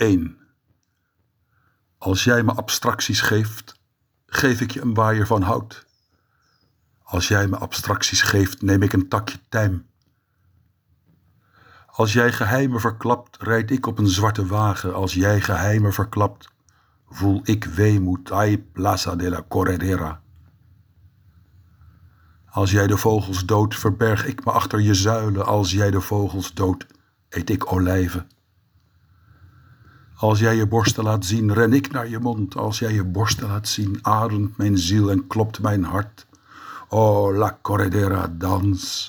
1. Als jij me abstracties geeft, geef ik je een waaier van hout. Als jij me abstracties geeft, neem ik een takje tijm. Als jij geheimen verklapt, rijd ik op een zwarte wagen. Als jij geheimen verklapt, voel ik weemoed. Ay Plaza de la Corredera. Als jij de vogels doodt, verberg ik me achter je zuilen. Als jij de vogels doodt, eet ik olijven. Als jij je borsten laat zien, ren ik naar je mond. Als jij je borsten laat zien, ademt mijn ziel en klopt mijn hart. Oh, la corredera dans.